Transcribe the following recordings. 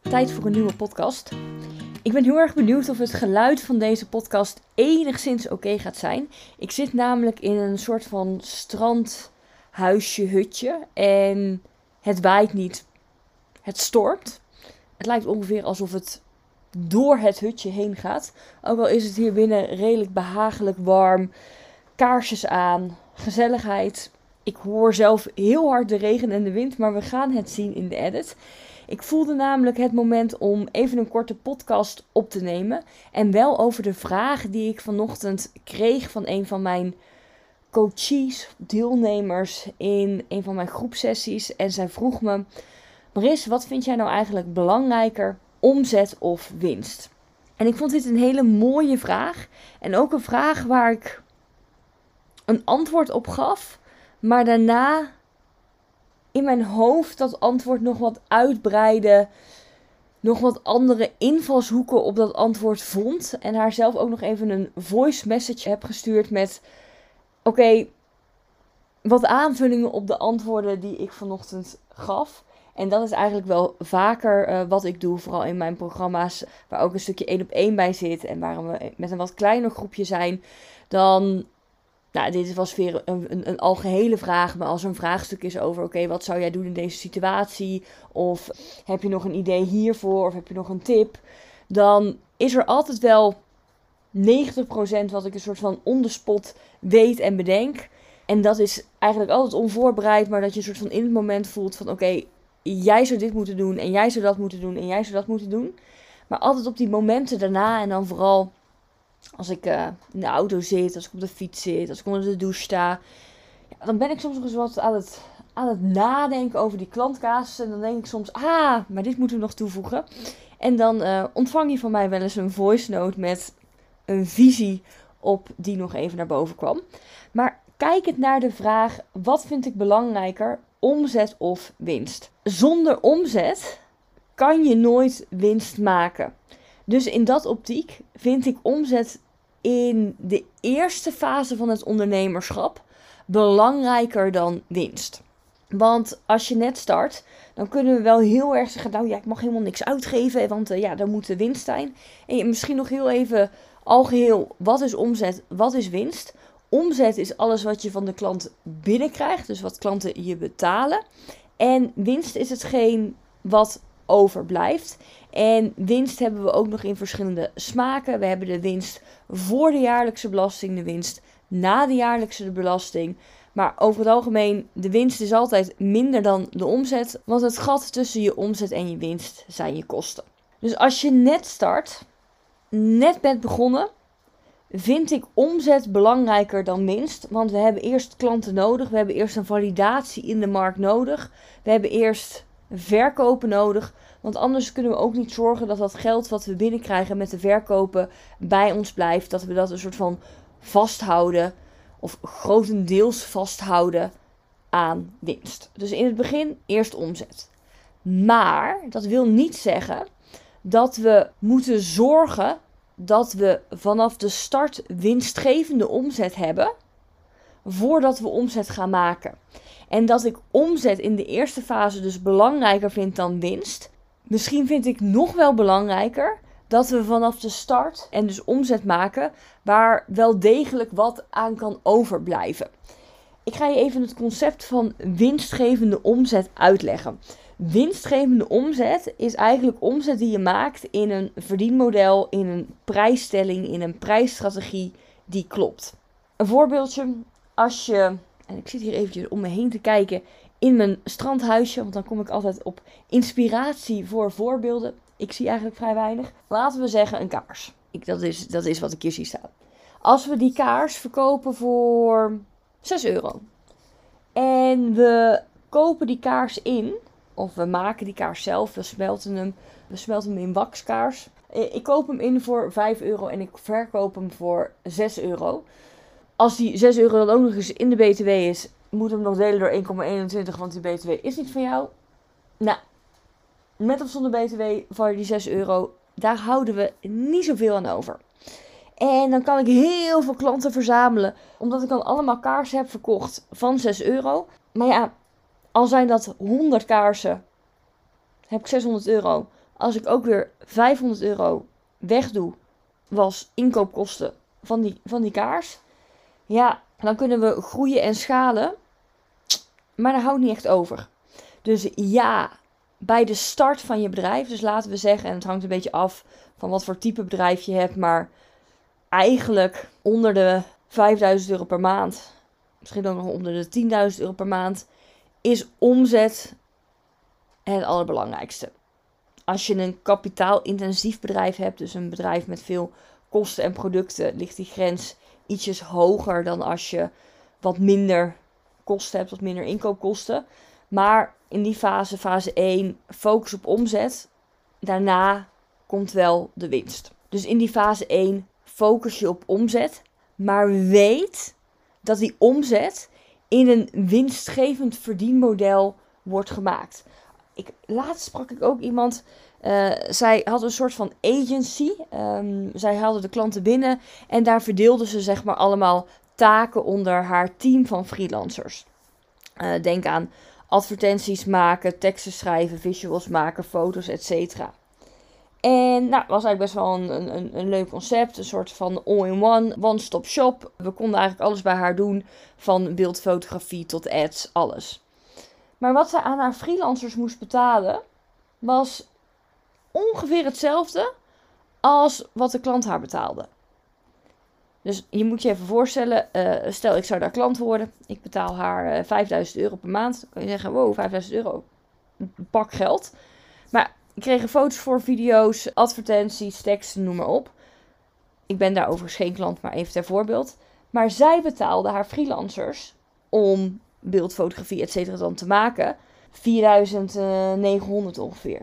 Tijd voor een nieuwe podcast. Ik ben heel erg benieuwd of het geluid van deze podcast enigszins oké gaat zijn. Ik zit namelijk in een soort van strandhuisje, hutje. En het waait niet. Het stormt. Het lijkt ongeveer alsof het door het hutje heen gaat. Ook al is het hier binnen redelijk behagelijk warm. Kaarsjes aan, gezelligheid. Ik hoor zelf heel hard de regen en de wind, maar we gaan het zien in de edit. Ik voelde namelijk het moment om even een korte podcast op te nemen. En wel over de vraag die ik vanochtend kreeg van een van mijn coaches, deelnemers in een van mijn groepsessies. En zij vroeg me: Maris, wat vind jij nou eigenlijk belangrijker, omzet of winst? En ik vond dit een hele mooie vraag. En ook een vraag waar ik een antwoord op gaf, maar daarna in mijn hoofd dat antwoord nog wat uitbreiden. Nog wat andere invalshoeken op dat antwoord vond. En haar zelf ook nog even een voice message heb gestuurd met: Oké, wat aanvullingen op de antwoorden die ik vanochtend gaf. En dat is eigenlijk wel vaker uh, wat ik doe, vooral in mijn programma's, waar ook een stukje één op één bij zit en waar we met een wat kleiner groepje zijn. Dan nou, dit was weer een, een, een algehele vraag, maar als er een vraagstuk is over: oké, wat zou jij doen in deze situatie? Of heb je nog een idee hiervoor? Of heb je nog een tip? Dan is er altijd wel 90% wat ik een soort van on the spot weet en bedenk. En dat is eigenlijk altijd onvoorbereid, maar dat je een soort van in het moment voelt van: oké, jij zou dit moeten doen, en jij zou dat moeten doen, en jij zou dat moeten doen. Maar altijd op die momenten daarna en dan vooral als ik uh, in de auto zit, als ik op de fiets zit, als ik onder de douche sta. Dan ben ik soms nog eens wat aan het, aan het nadenken over die klantkaas. En dan denk ik soms, ah, maar dit moeten we nog toevoegen. En dan uh, ontvang je van mij wel eens een voice note met een visie op die nog even naar boven kwam. Maar kijk het naar de vraag, wat vind ik belangrijker, omzet of winst? Zonder omzet kan je nooit winst maken. Dus in dat optiek vind ik omzet in de eerste fase van het ondernemerschap belangrijker dan winst. Want als je net start, dan kunnen we wel heel erg zeggen: Nou ja, ik mag helemaal niks uitgeven, want uh, ja, dan moet de winst zijn. En misschien nog heel even algeheel: wat is omzet, wat is winst? Omzet is alles wat je van de klant binnenkrijgt, dus wat klanten je betalen. En winst is hetgeen wat overblijft. En winst hebben we ook nog in verschillende smaken. We hebben de winst voor de jaarlijkse belasting, de winst na de jaarlijkse belasting. Maar over het algemeen, de winst is altijd minder dan de omzet. Want het gat tussen je omzet en je winst zijn je kosten. Dus als je net start, net bent begonnen, vind ik omzet belangrijker dan winst. Want we hebben eerst klanten nodig. We hebben eerst een validatie in de markt nodig. We hebben eerst verkopen nodig. Want anders kunnen we ook niet zorgen dat dat geld wat we binnenkrijgen met de verkopen bij ons blijft. Dat we dat een soort van vasthouden of grotendeels vasthouden aan winst. Dus in het begin eerst omzet. Maar dat wil niet zeggen dat we moeten zorgen dat we vanaf de start winstgevende omzet hebben voordat we omzet gaan maken. En dat ik omzet in de eerste fase dus belangrijker vind dan winst. Misschien vind ik nog wel belangrijker dat we vanaf de start en dus omzet maken waar wel degelijk wat aan kan overblijven. Ik ga je even het concept van winstgevende omzet uitleggen. Winstgevende omzet is eigenlijk omzet die je maakt in een verdienmodel, in een prijsstelling, in een prijsstrategie die klopt. Een voorbeeldje, als je, en ik zit hier eventjes om me heen te kijken in mijn strandhuisje, want dan kom ik altijd op inspiratie voor voorbeelden. Ik zie eigenlijk vrij weinig. Laten we zeggen een kaars. Ik, dat, is, dat is wat ik hier zie staan. Als we die kaars verkopen voor 6 euro en we kopen die kaars in, of we maken die kaars zelf, we smelten hem, we smelten hem in wakskaars. Eh, ik koop hem in voor 5 euro en ik verkoop hem voor 6 euro. Als die 6 euro dan ook nog eens in de BTW is, moet hem nog delen door 1,21, want die BTW is niet van jou. Nou, met of zonder BTW voor die 6 euro, daar houden we niet zoveel aan over. En dan kan ik heel veel klanten verzamelen. Omdat ik dan allemaal kaarsen heb verkocht van 6 euro. Maar ja, al zijn dat 100 kaarsen, heb ik 600 euro. Als ik ook weer 500 euro wegdoe, was inkoopkosten van die, van die kaars. Ja, dan kunnen we groeien en schalen. Maar daar houdt niet echt over. Dus ja, bij de start van je bedrijf, dus laten we zeggen, en het hangt een beetje af van wat voor type bedrijf je hebt, maar eigenlijk onder de 5000 euro per maand, misschien ook nog onder de 10.000 euro per maand, is omzet het allerbelangrijkste. Als je een kapitaalintensief bedrijf hebt, dus een bedrijf met veel kosten en producten, ligt die grens ietsjes hoger dan als je wat minder kosten hebt, wat minder inkoopkosten. Maar in die fase, fase 1, focus op omzet. Daarna komt wel de winst. Dus in die fase 1 focus je op omzet, maar weet dat die omzet in een winstgevend verdienmodel wordt gemaakt. Ik, laatst sprak ik ook iemand. Uh, zij had een soort van agency. Um, zij haalde de klanten binnen en daar verdeelde ze zeg maar allemaal taken onder haar team van freelancers. Uh, denk aan advertenties maken, teksten schrijven, visuals maken, foto's, etc. En nou, was eigenlijk best wel een, een, een leuk concept. Een soort van all-in-one, one-stop shop. We konden eigenlijk alles bij haar doen. Van beeldfotografie tot ads, alles. Maar wat zij aan haar freelancers moest betalen, was ongeveer hetzelfde als wat de klant haar betaalde. Dus je moet je even voorstellen, uh, stel ik zou daar klant worden. Ik betaal haar uh, eh, 5000 euro per maand. Dan kan je zeggen, wow, 5000 euro, pak geld. Maar ik kreeg foto's voor video's, advertenties, teksten, noem maar op. Ik ben daar overigens geen klant, maar even ter voorbeeld. Maar zij betaalde haar freelancers om beeldfotografie, et cetera, dan te maken. 4900 ongeveer.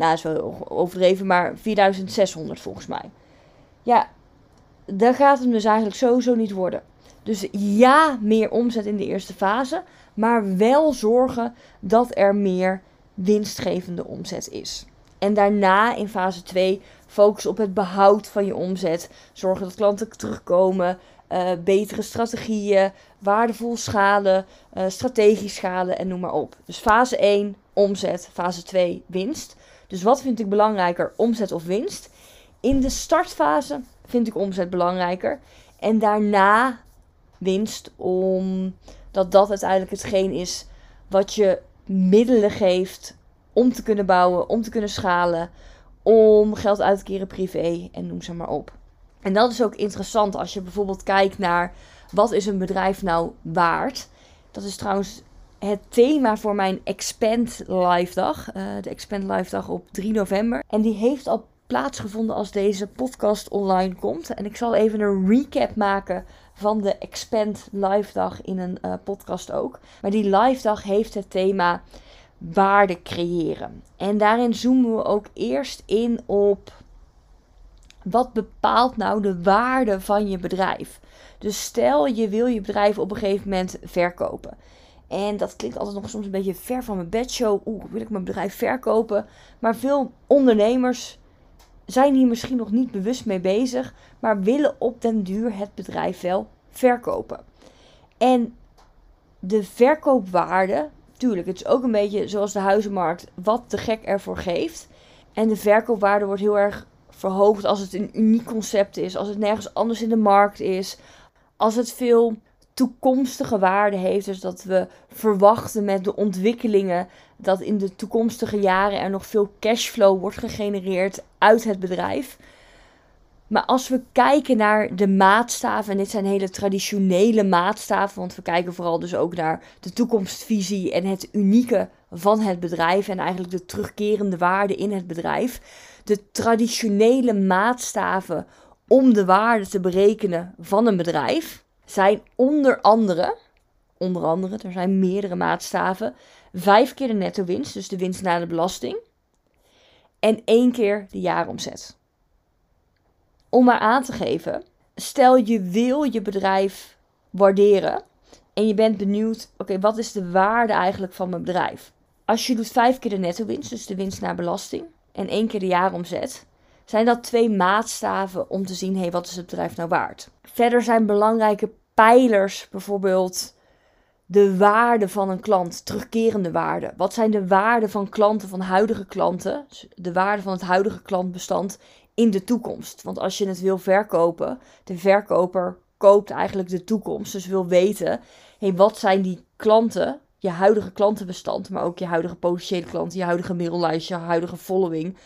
Nou, is wel overdreven, maar 4600 volgens mij. Ja, daar gaat het dus eigenlijk sowieso niet worden. Dus ja, meer omzet in de eerste fase, maar wel zorgen dat er meer winstgevende omzet is. En daarna in fase 2 focus op het behoud van je omzet. Zorgen dat klanten terugkomen. Uh, betere strategieën, waardevol schalen, uh, strategisch schalen en noem maar op. Dus fase 1 omzet, fase 2 winst. Dus wat vind ik belangrijker, omzet of winst? In de startfase vind ik omzet belangrijker. En daarna winst, omdat dat uiteindelijk hetgeen is wat je middelen geeft om te kunnen bouwen, om te kunnen schalen, om geld uit te keren privé en noem ze maar op. En dat is ook interessant als je bijvoorbeeld kijkt naar wat is een bedrijf nou waard. Dat is trouwens het thema voor mijn Expand Live dag. Uh, de Expand Live dag op 3 november. En die heeft al plaatsgevonden als deze podcast online komt. En ik zal even een recap maken van de Expand Live dag in een uh, podcast ook. Maar die live dag heeft het thema waarde creëren. En daarin zoomen we ook eerst in op wat bepaalt nou de waarde van je bedrijf. Dus stel je wil je bedrijf op een gegeven moment verkopen. En dat klinkt altijd nog soms een beetje ver van mijn bedshow. Oeh, wil ik mijn bedrijf verkopen? Maar veel ondernemers zijn hier misschien nog niet bewust mee bezig, maar willen op den duur het bedrijf wel verkopen. En de verkoopwaarde, tuurlijk, het is ook een beetje zoals de huizenmarkt, wat de gek ervoor geeft. En de verkoopwaarde wordt heel erg verhoogd als het een uniek concept is, als het nergens anders in de markt is, als het veel toekomstige waarde heeft. Dus dat we verwachten met de ontwikkelingen dat in de toekomstige jaren er nog veel cashflow wordt gegenereerd uit het bedrijf. Maar als we kijken naar de maatstaven, en dit zijn hele traditionele maatstaven, want we kijken vooral dus ook naar de toekomstvisie en het unieke van het bedrijf en eigenlijk de terugkerende waarde in het bedrijf. De traditionele maatstaven om de waarde te berekenen van een bedrijf zijn onder andere, onder andere, er zijn meerdere maatstaven, vijf keer de netto winst, dus de winst na de belasting, en één keer de jaaromzet. Om maar aan te geven, stel je wil je bedrijf waarderen en je bent benieuwd, oké, wat is de waarde eigenlijk van mijn bedrijf? Als je doet vijf keer de netto winst, dus de winst na belasting, en één keer de jaaromzet, zijn dat twee maatstaven om te zien, hé, hey, wat is het bedrijf nou waard? Verder zijn belangrijke pijlers bijvoorbeeld de waarde van een klant, terugkerende waarde. Wat zijn de waarden van klanten, van huidige klanten, de waarde van het huidige klantbestand in de toekomst? Want als je het wil verkopen, de verkoper koopt eigenlijk de toekomst, dus wil weten, hey, wat zijn die klanten, je huidige klantenbestand, maar ook je huidige potentiële klanten, je huidige middellijst, je huidige following,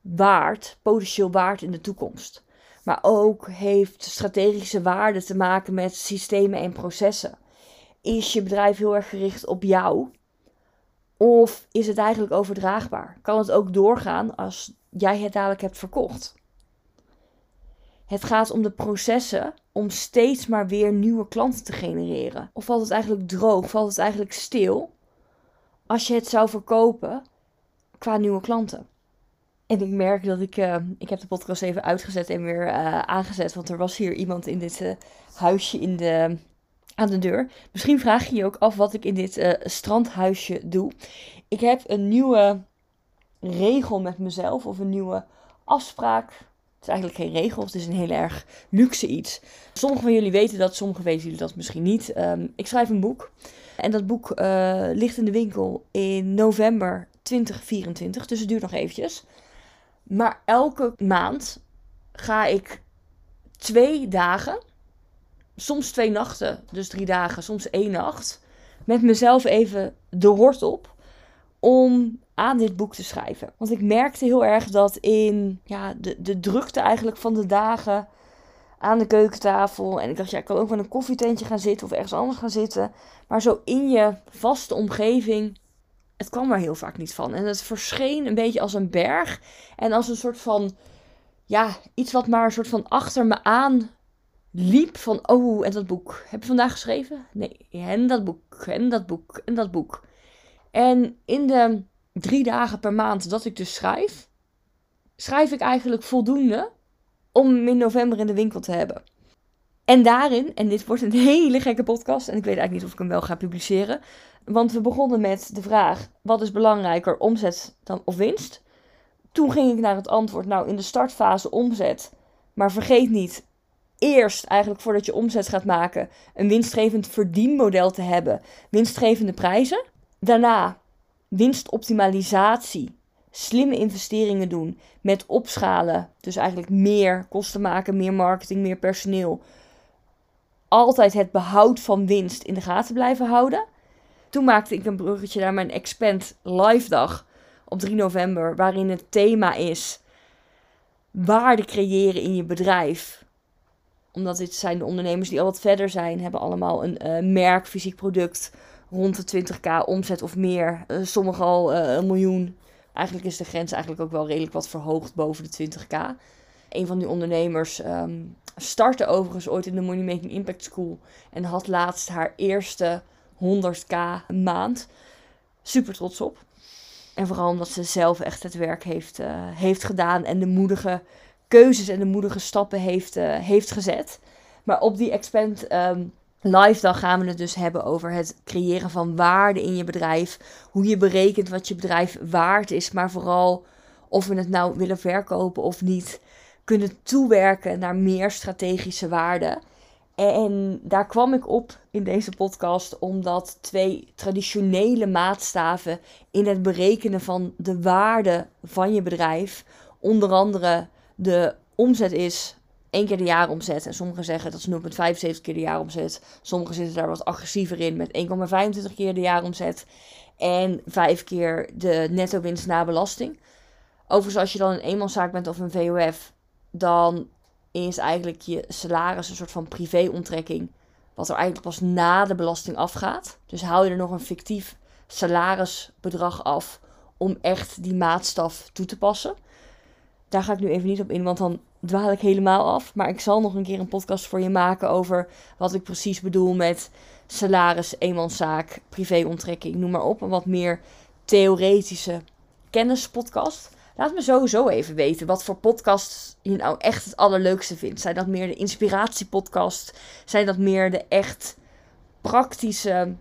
waard, potentieel waard in de toekomst. Maar ook heeft strategische waarde te maken met systemen en processen. Is je bedrijf heel erg gericht op jou? Of is het eigenlijk overdraagbaar? Kan het ook doorgaan als jij het dadelijk hebt verkocht? Het gaat om de processen om steeds maar weer nieuwe klanten te genereren. Of valt het eigenlijk droog? Valt het eigenlijk stil? Als je het zou verkopen qua nieuwe klanten. En ik merk dat ik. Uh, ik heb de podcast even uitgezet en weer uh, aangezet. Want er was hier iemand in dit uh, huisje in de, aan de deur. Misschien vraag je je ook af wat ik in dit strandhuisje doe. Ik heb een nieuwe regel met mezelf. Of een nieuwe afspraak. Het is eigenlijk geen regel. Het is een heel erg luxe iets. Sommigen van jullie weten dat. Sommigen weten jullie dat misschien niet. Um, ik schrijf een boek. En dat boek ligt in de winkel in november 2024. Dus het duurt nog eventjes. Maar elke maand ga ik twee dagen, soms twee nachten, dus drie dagen, soms één nacht, met mezelf even de hort op om aan dit boek te schrijven. Want ik merkte heel erg dat in ja, de, de drukte eigenlijk van de dagen aan de keukentafel. En ik dacht, ja, ik kan ook wel een koffietentje gaan zitten of ergens anders gaan zitten. Maar zo in je vaste omgeving het kwam er heel vaak niet van. En het verscheen een beetje als een berg. En als een soort van, ja, iets wat maar een soort van achter me aan liep. Van, oh, en dat boek. Heb je vandaag geschreven? Nee, en dat boek, en dat boek, en dat boek. En in de drie dagen per maand dat ik dus schrijf, schrijf ik eigenlijk voldoende om in november in de winkel te hebben. En daarin, en dit wordt een hele gekke podcast, en ik weet eigenlijk niet of ik hem wel ga publiceren, want we begonnen met de vraag: wat is belangrijker, omzet dan of winst? Toen ging ik naar het antwoord: nou, in de startfase omzet. Maar vergeet niet, eerst eigenlijk voordat je omzet gaat maken, een winstgevend verdienmodel te hebben, winstgevende prijzen. Daarna winstoptimalisatie, slimme investeringen doen met opschalen, dus eigenlijk meer kosten maken, meer marketing, meer personeel. Altijd het behoud van winst in de gaten blijven houden. Toen maakte ik een bruggetje naar mijn Expand Live dag op 3 november, waarin het thema is waarde creëren in je bedrijf. Omdat dit zijn de ondernemers die al wat verder zijn, hebben allemaal een uh, merk, fysiek product rond de 20k omzet of meer. Uh, sommigen al uh, een miljoen. Eigenlijk is de grens eigenlijk ook wel redelijk wat verhoogd boven de 20k. Een van die ondernemers um, startte overigens ooit in de Money Making Impact School en had laatst haar eerste 100k een maand. Super trots op. En vooral omdat ze zelf echt het werk heeft, uh, heeft gedaan en de moedige keuzes en de moedige stappen heeft, uh, heeft gezet. Maar op die Expand um, Live dag gaan we het dus hebben over het creëren van waarde in je bedrijf. Hoe je berekent wat je bedrijf waard is, maar vooral of we het nou willen verkopen of niet. Kunnen toewerken naar meer strategische waarde. En daar kwam ik op in deze podcast omdat twee traditionele maatstaven in het berekenen van de waarde van je bedrijf, onder andere de omzet is één keer de jaaromzet. En sommigen zeggen dat is 0,75 keer de jaaromzet. Sommigen zitten daar wat agressiever in met 1,25 keer de jaaromzet. En 5 keer de netto winst na belasting. Overigens, als je dan een eenmanszaak bent of een VOF, dan is eigenlijk je salaris een soort van privéonttrekking. Wat er eigenlijk pas na de belasting afgaat. Dus haal je er nog een fictief salarisbedrag af om echt die maatstaf toe te passen. Daar ga ik nu even niet op in, want dan dwaal ik helemaal af. Maar ik zal nog een keer een podcast voor je maken over wat ik precies bedoel met salaris, eenmanszaak, privéonttrekking, noem maar op. Een wat meer theoretische kennispodcast. Laat me sowieso even weten wat voor podcast je nou echt het allerleukste vindt. Zijn dat meer de inspiratiepodcast? Zijn dat meer de echt praktische,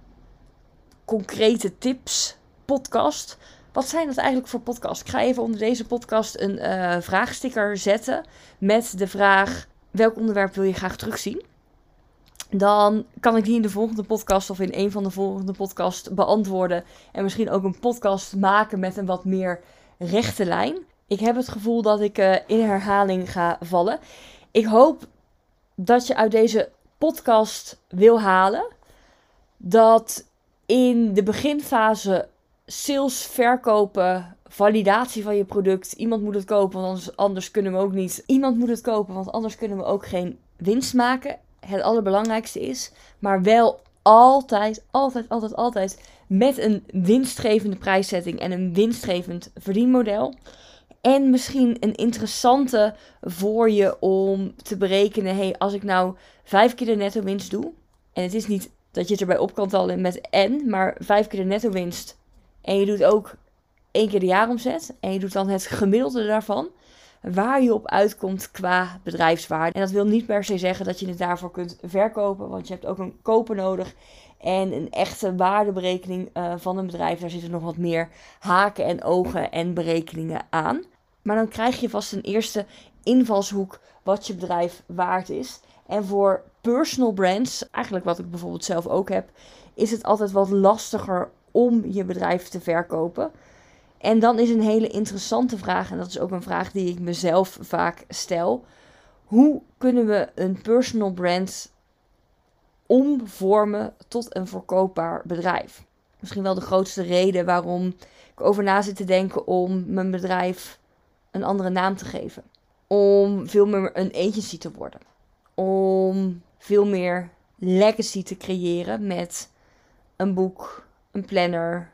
concrete tips podcast? wat zijn dat eigenlijk voor podcasts? Ik ga even onder deze podcast een uh, vraagsticker zetten met de vraag: welk onderwerp wil je graag terugzien? Dan kan ik die in de volgende podcast of in een van de volgende podcasts beantwoorden. En misschien ook een podcast maken met een wat meer rechte lijn. Ik heb het gevoel dat ik uh, in herhaling ga vallen. Ik hoop dat je uit deze podcast wil halen dat in de beginfase sales, verkopen, validatie van je product. Iemand moet het kopen, want anders, anders kunnen we ook niet. Iemand moet het kopen, want anders kunnen we ook geen winst maken. Het allerbelangrijkste is, maar wel altijd, altijd, altijd, altijd met een winstgevende prijszetting en een winstgevend verdienmodel. En misschien een interessante voor je om te berekenen: hey, als ik nou vijf keer de netto winst doe. En het is niet dat je het erbij op kan tellen met en, maar vijf keer de netto winst. En je doet ook één keer de jaaromzet. En je doet dan het gemiddelde daarvan. Waar je op uitkomt qua bedrijfswaarde. En dat wil niet per se zeggen dat je het daarvoor kunt verkopen. Want je hebt ook een koper nodig. En een echte waardeberekening uh, van een bedrijf. Daar zitten nog wat meer haken en ogen en berekeningen aan. Maar dan krijg je vast een eerste invalshoek wat je bedrijf waard is. En voor personal brands, eigenlijk wat ik bijvoorbeeld zelf ook heb, is het altijd wat lastiger om je bedrijf te verkopen. En dan is een hele interessante vraag, en dat is ook een vraag die ik mezelf vaak stel. Hoe kunnen we een personal brand omvormen tot een verkoopbaar bedrijf? Misschien wel de grootste reden waarom ik over na zit te denken om mijn bedrijf een andere naam te geven. Om veel meer een agency te worden. Om veel meer legacy te creëren met een boek, een planner.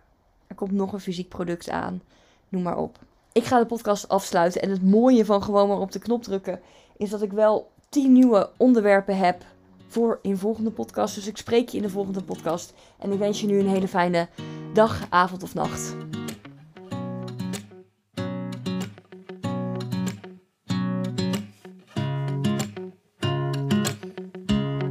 Er komt nog een fysiek product aan. Noem maar op. Ik ga de podcast afsluiten. En het mooie van gewoon maar op de knop drukken is dat ik wel 10 nieuwe onderwerpen heb voor in volgende podcast. Dus ik spreek je in de volgende podcast. En ik wens je nu een hele fijne dag, avond of nacht.